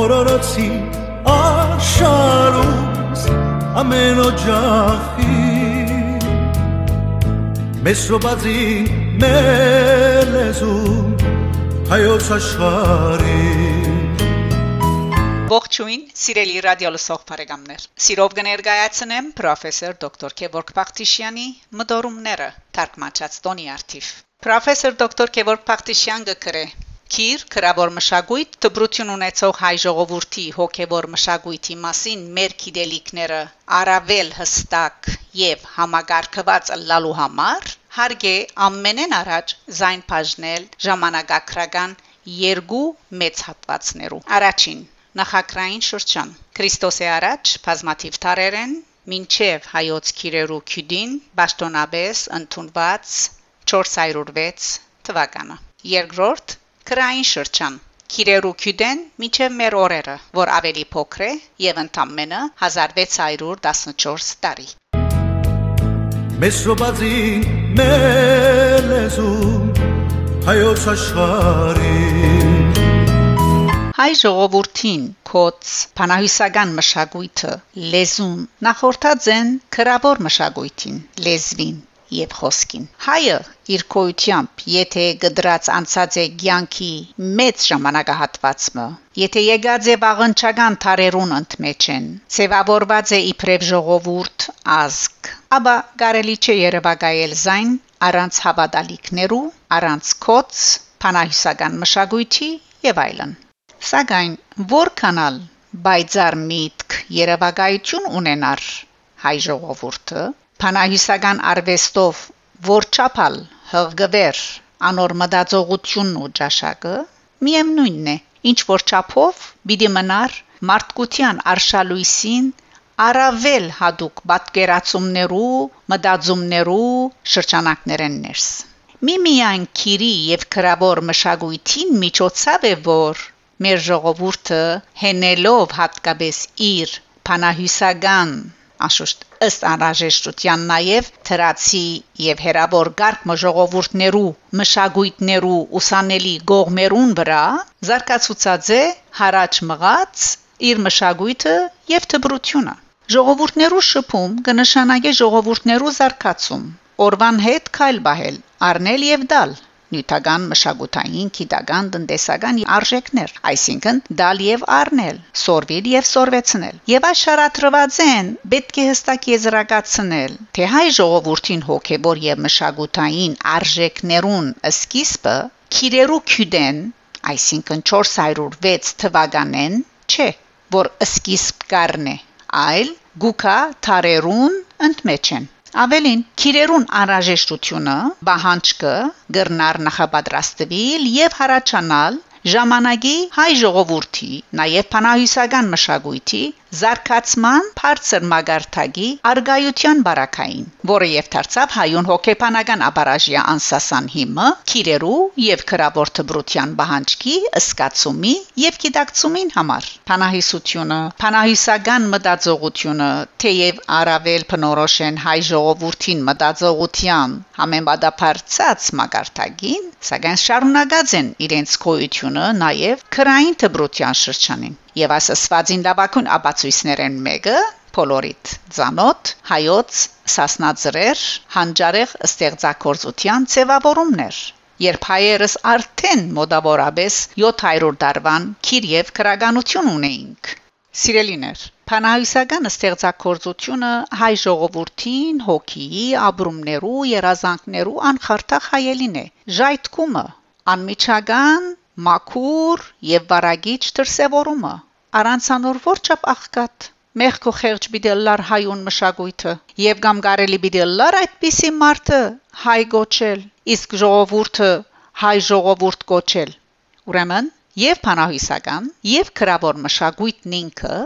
օրորոցի աշխարհուս ամեն օջախի Մեսրոբազի մելեզում հայոց աշխարհի Ողջույն, սիրելի ռադիո լսող բարեկամներ։ Սիրով կներկայացնեմ պրոֆեսոր դոկտոր Քևորգ Պախտիշյանի մդորումները թարգմանած տոնի արթիվ։ Պրոֆեսոր դոկտոր Քևորգ Պախտիշյանը գրե. Քիր քրավոր մշակույթ դբրություն ունեցող հայ ժողովրդի հոգևոր մշակույթի մասին մեր գիտելիքները առավել հստակ եւ համագարկված լալու համար հարգե ամենեն առաջ զայն բաժնել ժամանակակրական երկու մեծ հատվածներու առաջին նախակրային շրջան Քրիստոսի առաջ բազմաթիվ տարերեն մինչև հայոց քիրերու քյուդին ճշտոնաբես ընդունված 406 թվականը երկրորդ քրային շրջան. Քիրերու քյուդեն մինչև մեր օրերը որ ավելի փոքր է եւ ընդամենը 1614 տարի Մեսրոբազի մելեզու հայոց աշխարհի Հայ ժողովրդին կոց փանահյուսական մշակույթը լեզուն նախորդած են քրավոր մշակույթին լեզվին եւ խոսքին հայը իր կոյությամբ եթե գդրած անցած է ցանկի մեծ ժամանակահատվածը եթե եկած է վաղնչական թարերուն ընդմեջ են ծևավորված է իբրև ժողովուրդ ազգ ապա կարելի չէ երևակայել զայն առանց հավատալիքներու առանց կոց փանահյուսական մշակույթի եւ այլն Սակայն որքանալ բայցար միտք երևակայություն ունենար հայ ժողովուրդը փանահյուսական արվեստով որչափալ հղգվեր անոր մտածողությունն ու ճաշակը միևնույնն է ինչ որ չափով պիտի մնար մարդկության արշալույսին առավել հadouk պատկերացումներու մտածումներու շրջանակներեն ներս մի միայն քիրի եւ քրավոր մշակույթին միջոցով է որ մեր ժողովուրդը հենելով հատկապես իր փանահյուսական աշուշտ ըստ անհրաժեշտության նաև թրացի եւ հերավոր գարկ ժողովուրդներու մշակույթներու ուսանելի գողմերուն վրա զարգացուցած է հարաճ մղած իր մշակույթը եւ թբրությունը ժողովուրդներու շփում կնշանակե ժողովուրդներու զարգացում օրվան հետ քայլ բահել առնել եւ դալ նյութական մշակութային, քիդական, տնտեսական արժեքներ, այսինքն դալ եւ առնել, սորվիլ եւ սորվեցնել։ Եվ այս շարադրված են պետք է հստակ եզրակացնել, թե հայ ժողովրդին հոգեբոր եւ մշակութային արժեքներուն սկիզբը քիրերու քյուդեն, այսինքն 406 թվականեն, չէ, որ սկիզբ կառն է, այլ գուկա թարերուն ընդմեջ են Ավելին, քիրերուն անհրաժեշտությունը, բահանջկը գրնար նախապատրաստվել եւ հարաճանալ ժամանակի հայ ժողովրդի, նաև փանահյուսական մշակույթի զարգացման բարձր մագարտագի արգայության բարակային, որը եւ դարձավ հայուն հոգեբանական ապարաժիա անսասան հիմը, քիրերու եւ քրավոր թբրության բահանջքի ըսկացումի եւ գիտակցումին համար։ Փանահյուսությունը, փանահյուսական մտածողությունը, թեև առավել բնորոշ են հայ ժողովրդին մտածողության համեմատաբարձած մագարտագին, սակայն շարունակած են իրենց գոյությունը նաև քրային թբրության շրջանին եւ ասասվածին լավակուն ապացույցներեն մեկը Պոլորիտ Զանոտ հայոց սասնաձրեր հանջարեղ ստեղծագործության ձևավորումներ երբ հայերս արդեն մոդավորապես 700 տարվան քիր եւ քրագանություն ունեինք Սիրելիներ Փանահյուսական ստեղծագործությունը հայ ժողովրդին հոգիի ապրումներու երազանքներու անխարտախ հայելին է ժայթկումը անմիջական մաքուր եւ վարագիչ դրսևորումը առանցանոր որչապ աղքատ մեղք ու խեղճ բիդելլար հայուն մշակույթը եւ կամ կարելի բիդելլար այդպիսի մարդը հայ գոչել իսկ ժողովուրդը հայ ժողովուրդ գոչել ուրեմն եւ փանահյուսական եւ քրավոր մշակույթն ինքը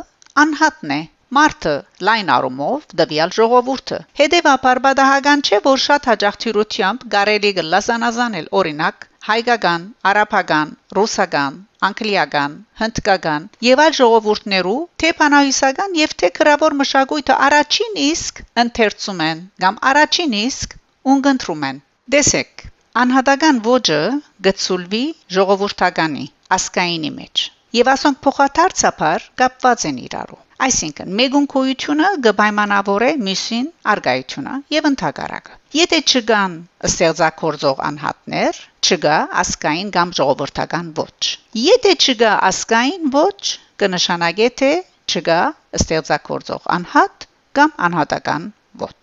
անհատն է Մարտը լայն առումով դվյալ ժողովուրդը հետևաբար բադահական չէ որ շատ հաջողությամբ կարելի գլասանազանել օրինակ հայկական, արաբական, ռուսական, անգլիական, հնդկական եւ այլ ժողովուրդներու թե փանահյուսական եւ թե քրավոր մշակույթը առաջին իսկ ընթերցում են կամ առաջին իսկ ունգընտրում են դեսեք անհատական ոճը գծուլվի ժողովրդականի ասկայինի մեջ եւ ասոնք փոխադարձաբար կապված են իրարու։ Այսինքն, մեգուն քույությունը կպայմանավորե մյուսին արգայությունը եւ ընդհակարակը։ Եթե չկան ստեղծագործող անհատներ, չկա ասկային կամ ժողովրդական ոչ։ Եթե չկա ասկային ոչ, կնշանակե թե չկա ստեղծագործող անհատ կամ անհատական ոչ։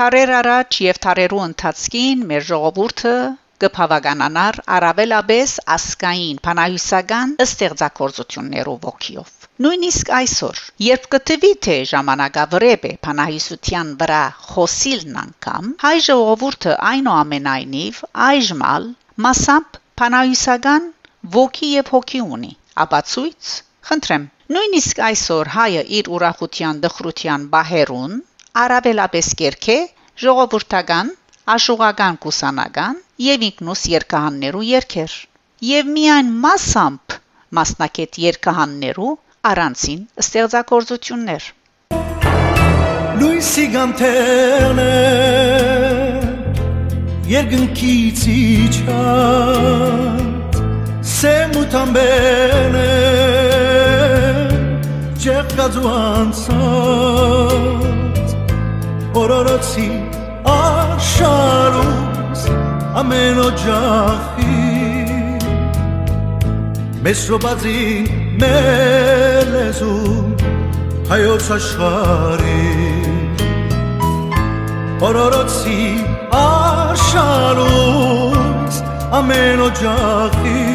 Թարեր առաջ եւ թարերու ընթացքին մեր ժողովուրդը կփավականանար առավելապես ասկային, փանահյուսական ստեղծագործություններով ողքիով։ Նույնիսկ այսօր, երբ կտվի թե ժամանակավրեպ է փանահիսության վրա խոսիլն անգամ, հայ ժողովուրդը այնուամենայնիվ այժմալ մասամբ փանահիսական ոգի եւ հոգի ունի։ Ապացույց, խնդրեմ, նույնիսկ այսօր հայը իր ուրախության դխրության բահերուն արաբելապես կերքե ժողովրդական, աշուղական կուսանական եւ ինքնուս երկհաններու երկեր։ Եվ միայն մասամբ մասնակետ երկհաններու առանցին ստեղծագործություններ։ Լույսի գանթերն երկնքից իջած սեմութամբեն ջեղկած ու անցած օրորոցի աշխարուս ամեն օջախի մեզ շոբածի մեր լեզու հայոց աշխարի օրորոցի աշխարուս ամեն օջախի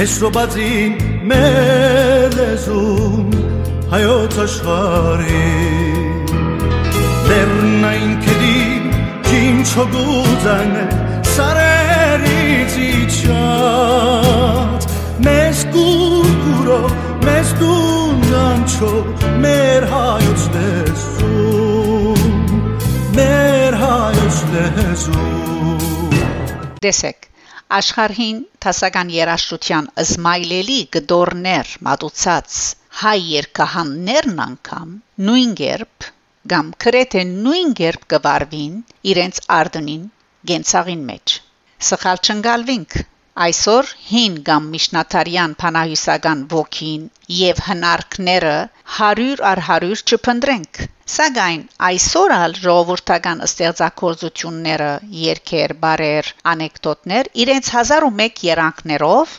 մեզ շոբածի մեր լեզու հայոց աշխարի լեռնային չոգուզանը սարերից իջած մեզ կուրկուրով մեզ դունանչո մեր հայոց լեզուն մեր հայոց լեզուն Դեսեք աշխարհին տասական երաշտության զմայլելի գդորներ մատուցած հայ երկհաններն անգամ նույն երբ կամ քրեթե նույն երբ կվարվին իրենց արդնին գենցաղին մեջ սխալ չընկալվինք այսօր հին կամ միշնաթարյան փանահյուսական ոգին եւ հնարքները 100 առ 100 չփնտրենք սակայն այսօր ալ ժողովրդական ստեղծագործությունները երկեր բարեր անեկդոտներ իրենց 1001 երանգներով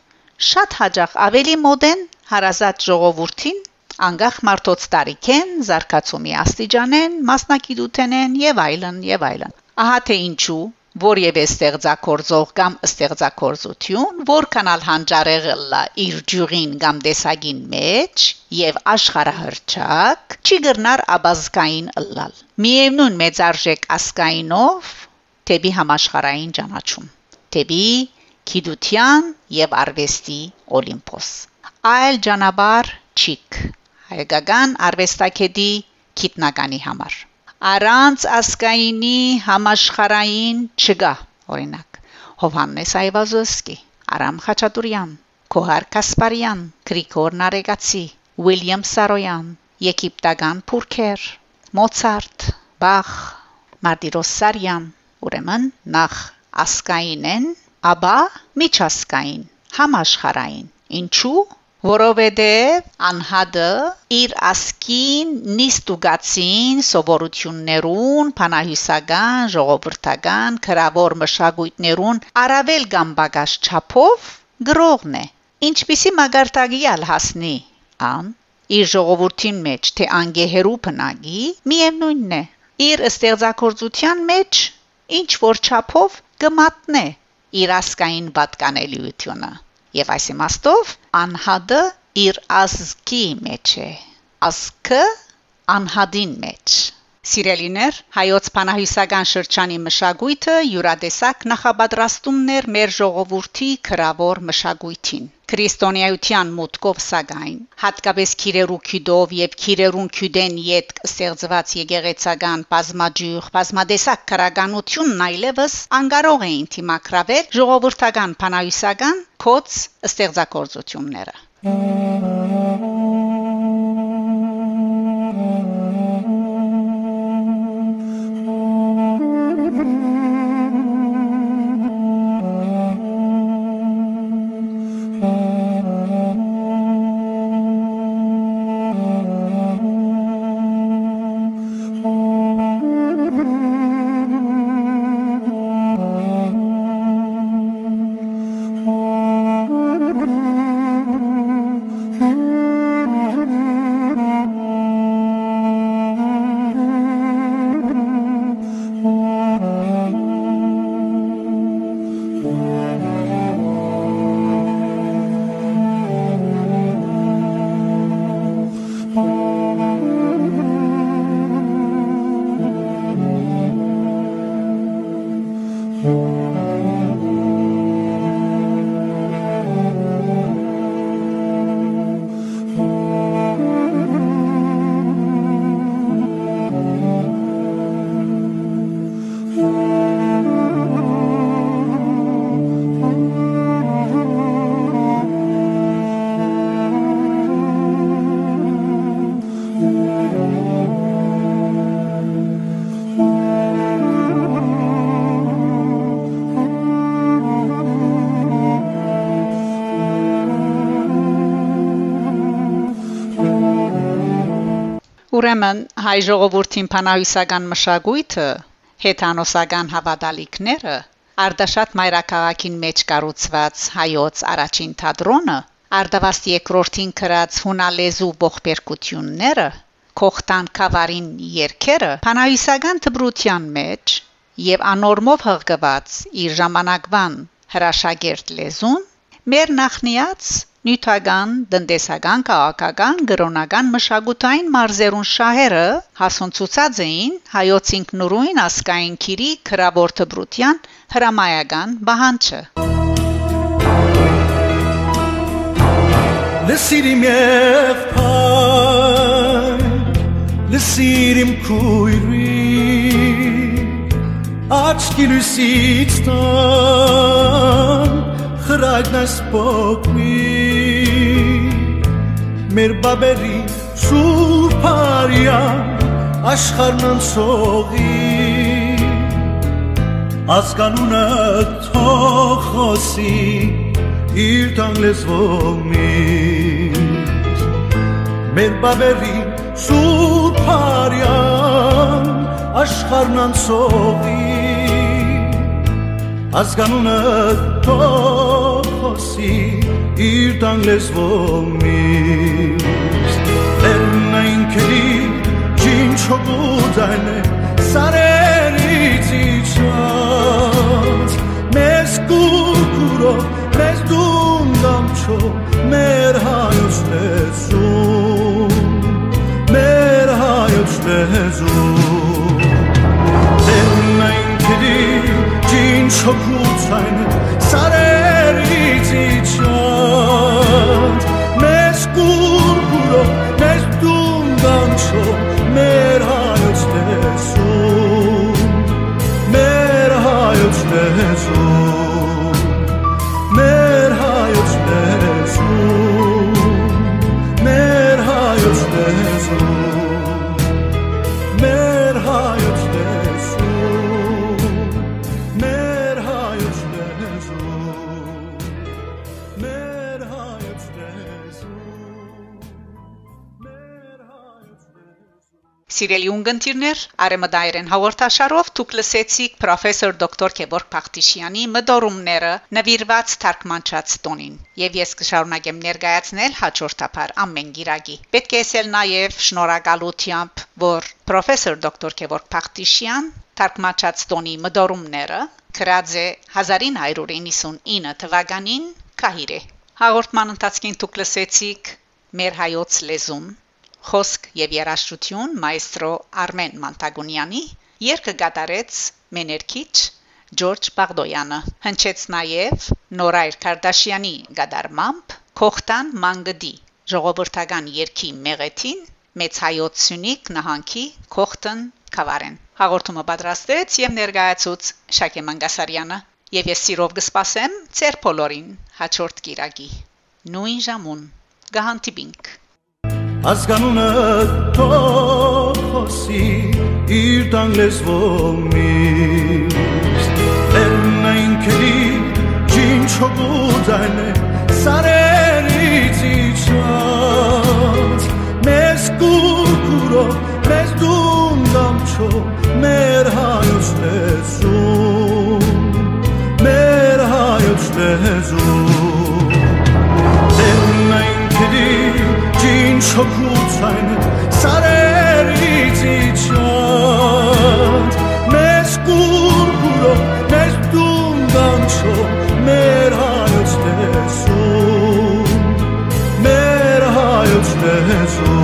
շատ հաջող ավելի մոդեն հարազատ ժողովրդին անգախ մարդոց տարիքեն զարգացումի աստիճանեն մասնակիտութենեն եւ այլն եւ այլն ահա թե ինչու որևէ ստեղծագործող կամ ստեղծագործություն, որքանալ հանճարեղլա իր ջուրին կամ դեսագին մեջ եւ աշխարհահռչակ, չի գրնար աբազկային ըլլալ։ Միևնույն մեծարժեք ասկայինով թեպի համաշխարային ճանաչում, թեպի քիդության եւ արվեստի օլիմպոս։ Այլ ճանապարհ չիկ հայկական արվեստակետի քիտնականի համար առանց ասկայինի համաշխարային չգա օրինակ Հովհաննես Այվազովսկի Արամ Խաչատուրյան Կոհար Կասպարյան Գրիգոր Նարեգացի Ուիլյամ Սարոյան Եգիպտական Փուրքեր Մոցարտ Բախ Մարտիրոսարյան ուրեմն նախ ասկային են ապա միջասկային համաշխարային ինչու որովհետև անհադը իր ասկին նիստուգացին սովորություններուն, փանահյուսական, ժողովրդական, քրավոր մշակույթներուն արավել կամ բագաշ չափով գրողն է։ Ինչպիսի մագարտագիալ հասնի ան իր ժողովրդին մեջ թե անգեհերու բնագի միևնույնն է իր ստեղծագործության մեջ ինչ որ չափով կմատնե իր ասկային պատկանելիությունը Եվ այս իմաստով անհադը իր ազգի մեջ է ազգը անհադին մեջ Սիրելիներ, հայոց փանահյուսական շրջանի մշակույթը յուրադեսակ նախապատրաստումներ մեր ժողովրդի քրավոր մշակույթին։ Քրիստոնեայության մուտքով սակայն, հատկապես քիրերու քյուդով եւ քիրերուն քյուդեն յետ ստեղծված եկեղեցական բազմաջյուղ, բազմադեսակ քրագանությունն այլևս անկարող էին թիմակրավել ժողովրդական փանահյուսական կոց ստեղծագործությունները։ Ուրեմն հայ ժողովրդին փանահյուսական մշակույթը հեթանոսական հավատալիքները Արդաշատ մայրաքաղաքին մեջ կառուցված հայոց առաջին թատրոնը Արդավաստ երկրորդին գրած հունալեզու ողբերգությունները Կողտան Կավարին երկերը փանահյուսական դբրության մեջ եւ անորմով հղկված իր ժամանակվան հրաշագերտ լեզուն մեր նախնիած նյութական, տնտեսական, քաղաքական, գրոնական, մշակութային մարզերուն շահերը հասունցուցած էին հայոց ինքնուրույն ասկային քիրի քրաբորտ բրության հրամայական բանջը Լսիրիմ եւ փայ Լսիրիմ քույրի աչքի լույսից տան խրայդն սպոկնի մեր բաբերի սուրբարյան աշխարհն անցողի ազգանունը թողոսի իր տան լեզվոմից մեր բաբերի սուրբարյան աշխարհն անցողի ազգանունը թողոսի Հիսուսի իր տանես ոմիս Եռնային քրի ջին չոբուդանը սարերից իջած մեզ կուրկուրով Սիրելի ունգընտիրներ, Արեմդայերեն հաղորդաշարով դուք լսեցիք պրոֆեսոր դոկտոր Գևորգ Փախտիշյանի մդորումները նվիրված թարգմանչած տոնին։ Եվ ես կշարունակեմ ներկայացնել հաջորդաբար ամեն գիրագի։ Պետք է ասել նաև շնորհակալությամբ, որ պրոֆեսոր դոկտոր Գևորգ Փախտիշյան թարգմանչած տոնի մդորումները գրած է 1999 թվականին Կահիրե։ Հաղորդման ընթացքին դուք լսեցիք մեր հայոց լեզուն խոսք եւ երաժշտություն մայստրո Արմեն Մանտագունյանի երգը գատարեց մեներքիչ Ջորջ Բաղդոյանը հնչեց նաեւ Նորայր Կարդաշյանի գդարմամբ Կողտան Մանգդի ժողովրդական երգի մեղեթին մեծ հայոց սյունիք նահանգի Կողտան Խավարեն հաղորդումը պատրաստեց եւ ներկայացուց Շակե Մանգասարյանը եւ ես սիրով կսպասեմ ծեր բոլորին հաջորդ գիրագի նույն ժամուն գահանտիբինք ազգանունը թողոսի իր տան լեզվոմից Լերնայինքերի ջին չոգուդայն է սարերից իջած մեզ կուրկուրով մեզ դունդամ չո մեր հայոց լեզում մեր հայոց լեզում չոքուցայն սարերից իջանդ մեզ կուրպուրո մեզ դում դանչո մեր հայոց լեզուն մեր հայոց լեզուն